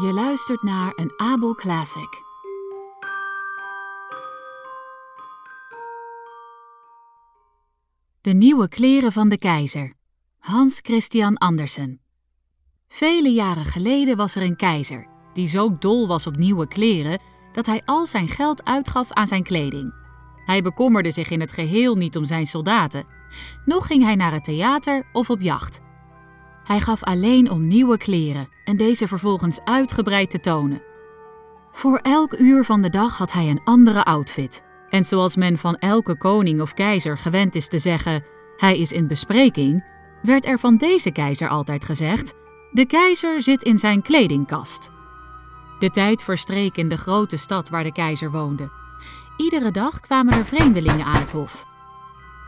Je luistert naar een Abel Classic. De nieuwe kleren van de keizer. Hans Christian Andersen. Vele jaren geleden was er een keizer die zo dol was op nieuwe kleren dat hij al zijn geld uitgaf aan zijn kleding. Hij bekommerde zich in het geheel niet om zijn soldaten. Nog ging hij naar het theater of op jacht. Hij gaf alleen om nieuwe kleren en deze vervolgens uitgebreid te tonen. Voor elk uur van de dag had hij een andere outfit. En zoals men van elke koning of keizer gewend is te zeggen: hij is in bespreking, werd er van deze keizer altijd gezegd: de keizer zit in zijn kledingkast. De tijd verstreek in de grote stad waar de keizer woonde. Iedere dag kwamen er vreemdelingen aan het hof.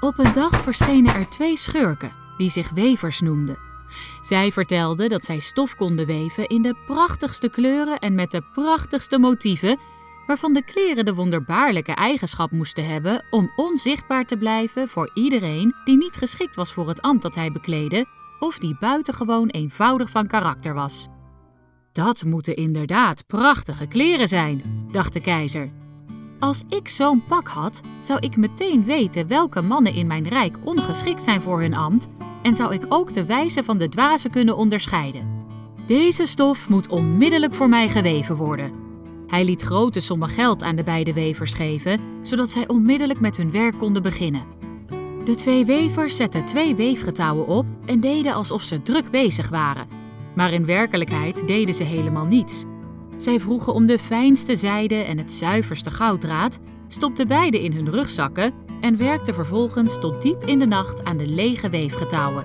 Op een dag verschenen er twee schurken, die zich wevers noemden. Zij vertelden dat zij stof konden weven in de prachtigste kleuren en met de prachtigste motieven, waarvan de kleren de wonderbaarlijke eigenschap moesten hebben om onzichtbaar te blijven voor iedereen die niet geschikt was voor het ambt dat hij bekleedde of die buitengewoon eenvoudig van karakter was. Dat moeten inderdaad prachtige kleren zijn, dacht de keizer. Als ik zo'n pak had, zou ik meteen weten welke mannen in mijn rijk ongeschikt zijn voor hun ambt en zou ik ook de wijze van de dwazen kunnen onderscheiden. Deze stof moet onmiddellijk voor mij geweven worden. Hij liet grote sommen geld aan de beide wevers geven, zodat zij onmiddellijk met hun werk konden beginnen. De twee wevers zetten twee weefgetouwen op en deden alsof ze druk bezig waren. Maar in werkelijkheid deden ze helemaal niets. Zij vroegen om de fijnste zijde en het zuiverste gouddraad, stopten beide in hun rugzakken en werkten vervolgens tot diep in de nacht aan de lege weefgetouwen.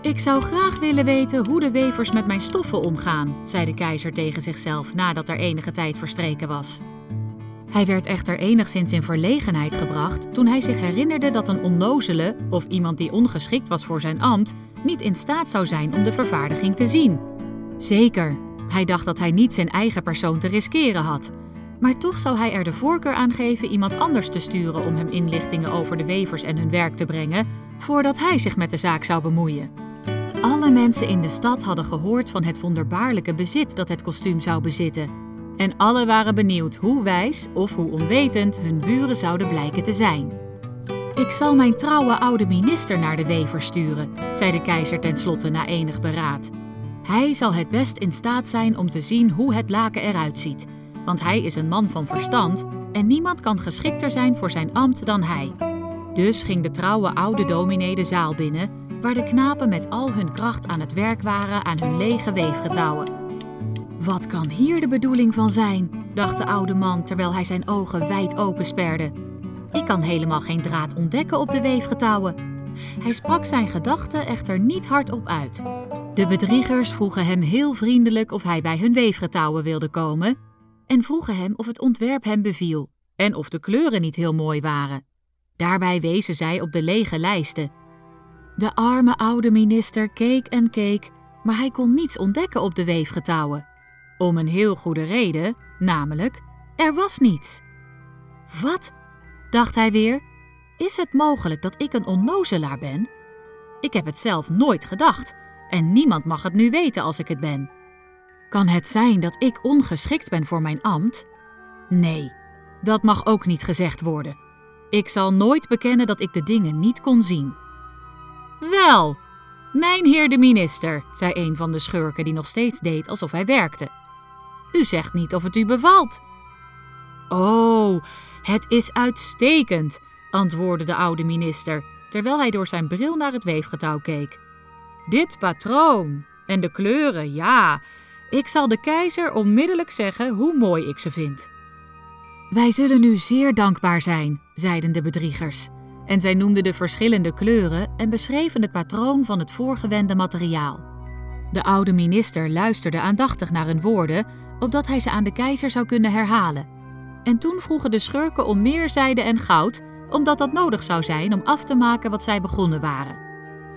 Ik zou graag willen weten hoe de wevers met mijn stoffen omgaan, zei de keizer tegen zichzelf nadat er enige tijd verstreken was. Hij werd echter enigszins in verlegenheid gebracht toen hij zich herinnerde dat een onnozele of iemand die ongeschikt was voor zijn ambt niet in staat zou zijn om de vervaardiging te zien. Zeker, hij dacht dat hij niet zijn eigen persoon te riskeren had. Maar toch zou hij er de voorkeur aan geven iemand anders te sturen om hem inlichtingen over de wevers en hun werk te brengen, voordat hij zich met de zaak zou bemoeien. Alle mensen in de stad hadden gehoord van het wonderbaarlijke bezit dat het kostuum zou bezitten. En alle waren benieuwd hoe wijs of hoe onwetend hun buren zouden blijken te zijn. Ik zal mijn trouwe oude minister naar de wever sturen, zei de keizer tenslotte na enig beraad. Hij zal het best in staat zijn om te zien hoe het laken eruit ziet, want hij is een man van verstand en niemand kan geschikter zijn voor zijn ambt dan hij. Dus ging de trouwe oude dominee de zaal binnen, waar de knapen met al hun kracht aan het werk waren aan hun lege weefgetouwen. Wat kan hier de bedoeling van zijn? dacht de oude man terwijl hij zijn ogen wijd open sperde. Ik kan helemaal geen draad ontdekken op de weefgetouwen. Hij sprak zijn gedachten echter niet hardop uit. De bedriegers vroegen hem heel vriendelijk of hij bij hun weefgetouwen wilde komen en vroegen hem of het ontwerp hem beviel en of de kleuren niet heel mooi waren. Daarbij wezen zij op de lege lijsten. De arme oude minister keek en keek, maar hij kon niets ontdekken op de weefgetouwen. Om een heel goede reden, namelijk, er was niets. Wat? dacht hij weer. Is het mogelijk dat ik een onnozelaar ben? Ik heb het zelf nooit gedacht en niemand mag het nu weten als ik het ben. Kan het zijn dat ik ongeschikt ben voor mijn ambt? Nee, dat mag ook niet gezegd worden. Ik zal nooit bekennen dat ik de dingen niet kon zien. Wel, mijn heer de minister, zei een van de schurken die nog steeds deed alsof hij werkte. U zegt niet of het u bevalt. Oh, het is uitstekend, antwoordde de oude minister, terwijl hij door zijn bril naar het weefgetouw keek. Dit patroon en de kleuren, ja, ik zal de keizer onmiddellijk zeggen hoe mooi ik ze vind. Wij zullen u zeer dankbaar zijn, zeiden de bedriegers. En zij noemden de verschillende kleuren en beschreven het patroon van het voorgewende materiaal. De oude minister luisterde aandachtig naar hun woorden, opdat hij ze aan de keizer zou kunnen herhalen. En toen vroegen de schurken om meer zijde en goud, omdat dat nodig zou zijn om af te maken wat zij begonnen waren.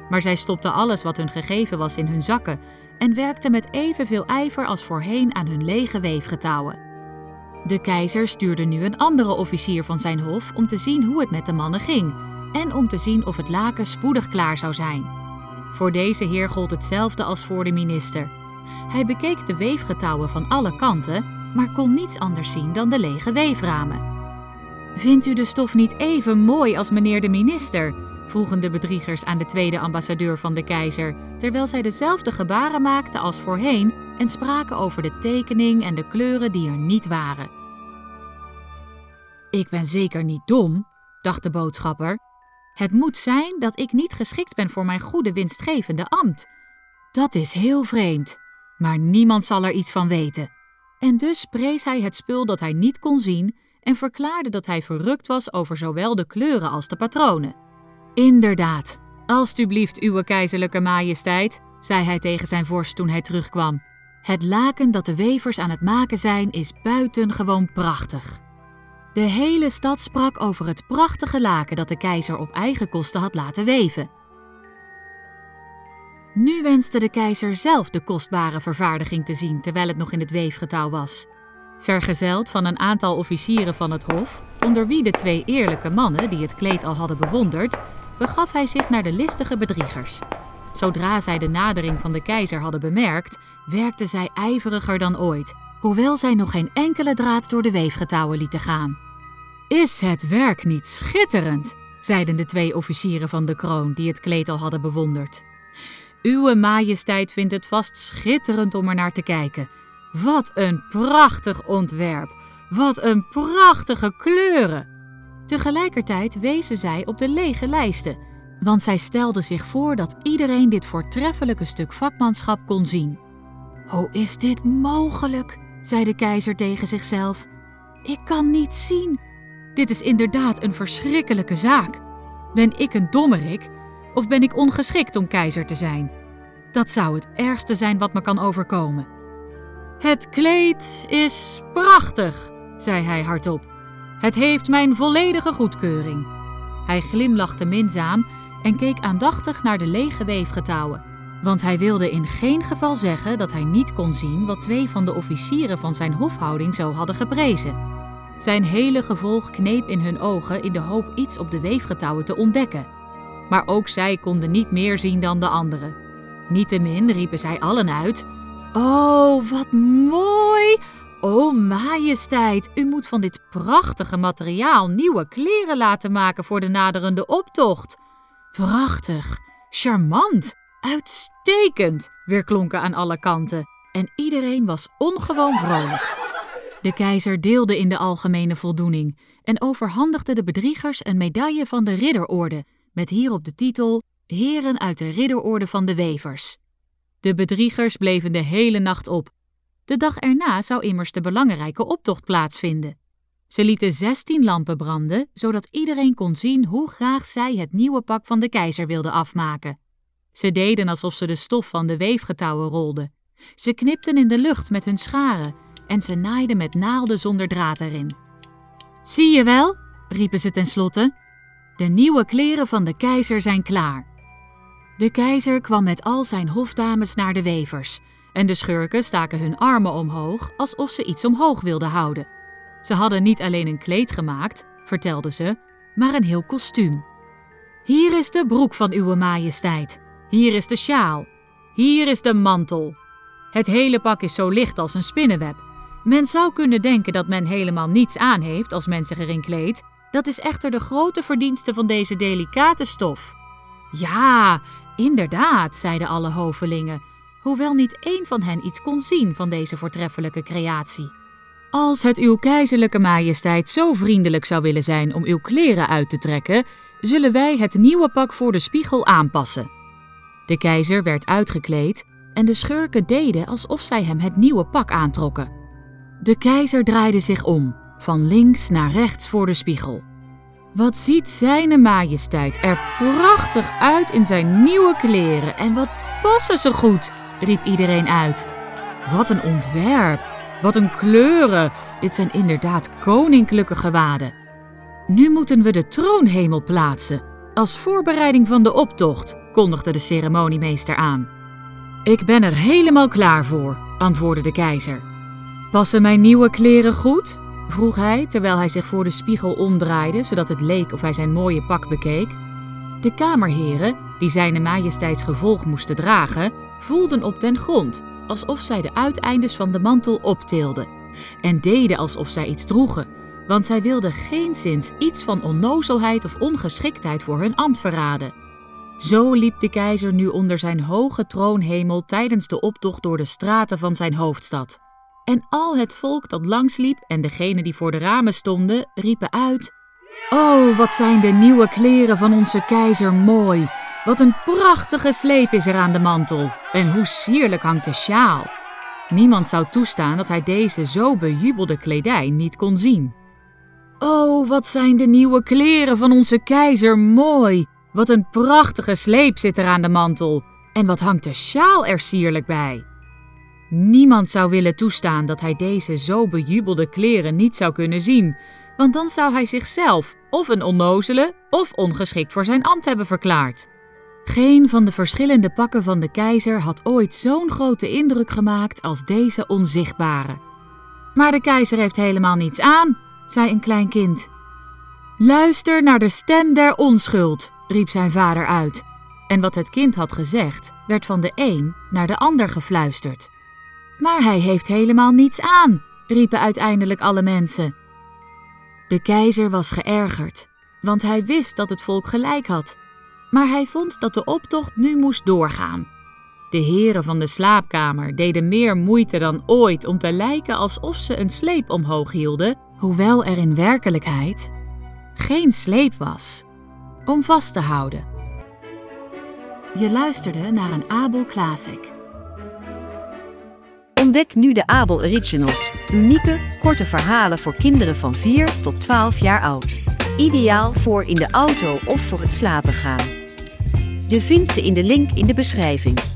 Maar zij stopten alles wat hun gegeven was in hun zakken en werkten met evenveel ijver als voorheen aan hun lege weefgetouwen. De keizer stuurde nu een andere officier van zijn hof om te zien hoe het met de mannen ging en om te zien of het laken spoedig klaar zou zijn. Voor deze heer gold hetzelfde als voor de minister. Hij bekeek de weefgetouwen van alle kanten, maar kon niets anders zien dan de lege weeframen. Vindt u de stof niet even mooi als meneer de minister? Vroegen de bedriegers aan de tweede ambassadeur van de keizer, terwijl zij dezelfde gebaren maakten als voorheen en spraken over de tekening en de kleuren die er niet waren. Ik ben zeker niet dom, dacht de boodschapper. Het moet zijn dat ik niet geschikt ben voor mijn goede winstgevende ambt. Dat is heel vreemd, maar niemand zal er iets van weten. En dus prees hij het spul dat hij niet kon zien en verklaarde dat hij verrukt was over zowel de kleuren als de patronen. Inderdaad, alstublieft, uwe keizerlijke majesteit, zei hij tegen zijn vorst toen hij terugkwam. Het laken dat de wevers aan het maken zijn is buitengewoon prachtig. De hele stad sprak over het prachtige laken dat de keizer op eigen kosten had laten weven. Nu wenste de keizer zelf de kostbare vervaardiging te zien terwijl het nog in het weefgetouw was. Vergezeld van een aantal officieren van het hof, onder wie de twee eerlijke mannen die het kleed al hadden bewonderd, begaf hij zich naar de listige bedriegers. Zodra zij de nadering van de keizer hadden bemerkt, werkten zij ijveriger dan ooit, hoewel zij nog geen enkele draad door de weefgetouwen lieten gaan. Is het werk niet schitterend? zeiden de twee officieren van de kroon die het kleed al hadden bewonderd. Uwe majesteit vindt het vast schitterend om er naar te kijken. Wat een prachtig ontwerp! Wat een prachtige kleuren! Tegelijkertijd wezen zij op de lege lijsten, want zij stelden zich voor dat iedereen dit voortreffelijke stuk vakmanschap kon zien. Hoe is dit mogelijk? zei de keizer tegen zichzelf. Ik kan niet zien. Dit is inderdaad een verschrikkelijke zaak. Ben ik een dommerik of ben ik ongeschikt om keizer te zijn? Dat zou het ergste zijn wat me kan overkomen. Het kleed is prachtig, zei hij hardop. Het heeft mijn volledige goedkeuring. Hij glimlachte minzaam en keek aandachtig naar de lege weefgetouwen, want hij wilde in geen geval zeggen dat hij niet kon zien wat twee van de officieren van zijn hofhouding zo hadden geprezen. Zijn hele gevolg kneep in hun ogen in de hoop iets op de weefgetouwen te ontdekken. Maar ook zij konden niet meer zien dan de anderen. Niettemin riepen zij allen uit: Oh, wat mooi! O majesteit, u moet van dit prachtige materiaal nieuwe kleren laten maken voor de naderende optocht. Prachtig, charmant, uitstekend, weerklonken aan alle kanten. En iedereen was ongewoon vrolijk. De keizer deelde in de algemene voldoening en overhandigde de bedriegers een medaille van de ridderorde, met hierop de titel Heren uit de ridderorde van de wevers. De bedriegers bleven de hele nacht op de dag erna zou immers de belangrijke optocht plaatsvinden. Ze lieten zestien lampen branden, zodat iedereen kon zien hoe graag zij het nieuwe pak van de keizer wilden afmaken. Ze deden alsof ze de stof van de weefgetouwen rolden. Ze knipten in de lucht met hun scharen en ze naaiden met naalden zonder draad erin. Zie je wel, riepen ze tenslotte, de nieuwe kleren van de keizer zijn klaar. De keizer kwam met al zijn hofdames naar de wevers en de schurken staken hun armen omhoog alsof ze iets omhoog wilden houden. Ze hadden niet alleen een kleed gemaakt, vertelden ze, maar een heel kostuum. Hier is de broek van uwe majesteit. Hier is de sjaal. Hier is de mantel. Het hele pak is zo licht als een spinnenweb. Men zou kunnen denken dat men helemaal niets aan heeft als men zich erin kleedt. Dat is echter de grote verdienste van deze delicate stof. Ja, inderdaad, zeiden alle hovelingen hoewel niet één van hen iets kon zien van deze voortreffelijke creatie. Als het uw keizerlijke majesteit zo vriendelijk zou willen zijn om uw kleren uit te trekken, zullen wij het nieuwe pak voor de spiegel aanpassen. De keizer werd uitgekleed en de schurken deden alsof zij hem het nieuwe pak aantrokken. De keizer draaide zich om, van links naar rechts voor de spiegel. Wat ziet zijn majesteit er prachtig uit in zijn nieuwe kleren en wat passen ze goed, riep iedereen uit. Wat een ontwerp, wat een kleuren. Dit zijn inderdaad koninklijke gewaden. Nu moeten we de troonhemel plaatsen, als voorbereiding van de optocht, kondigde de ceremoniemeester aan. Ik ben er helemaal klaar voor, antwoordde de keizer. Passen mijn nieuwe kleren goed? vroeg hij terwijl hij zich voor de spiegel omdraaide, zodat het leek of hij zijn mooie pak bekeek. De kamerheren, die zijn majesteits gevolg moesten dragen, voelden op den grond, alsof zij de uiteindes van de mantel optilden en deden alsof zij iets droegen, want zij wilden geenszins iets van onnozelheid of ongeschiktheid voor hun ambt verraden. Zo liep de keizer nu onder zijn hoge troonhemel tijdens de optocht door de straten van zijn hoofdstad. En al het volk dat langsliep en degenen die voor de ramen stonden, riepen uit: Oh, wat zijn de nieuwe kleren van onze keizer mooi! Wat een prachtige sleep is er aan de mantel en hoe sierlijk hangt de sjaal. Niemand zou toestaan dat hij deze zo bejubelde kledij niet kon zien. Oh, wat zijn de nieuwe kleren van onze keizer mooi! Wat een prachtige sleep zit er aan de mantel en wat hangt de sjaal er sierlijk bij. Niemand zou willen toestaan dat hij deze zo bejubelde kleren niet zou kunnen zien, want dan zou hij zichzelf of een onnozele of ongeschikt voor zijn ambt hebben verklaard. Geen van de verschillende pakken van de keizer had ooit zo'n grote indruk gemaakt als deze onzichtbare. Maar de keizer heeft helemaal niets aan, zei een klein kind. Luister naar de stem der onschuld, riep zijn vader uit. En wat het kind had gezegd, werd van de een naar de ander gefluisterd. Maar hij heeft helemaal niets aan, riepen uiteindelijk alle mensen. De keizer was geërgerd, want hij wist dat het volk gelijk had maar hij vond dat de optocht nu moest doorgaan. De heren van de slaapkamer deden meer moeite dan ooit om te lijken alsof ze een sleep omhoog hielden, hoewel er in werkelijkheid geen sleep was om vast te houden. Je luisterde naar een Abel Classic. Ontdek nu de Abel Originals, unieke, korte verhalen voor kinderen van 4 tot 12 jaar oud. Ideaal voor in de auto of voor het slapen gaan. Je vindt ze in de link in de beschrijving.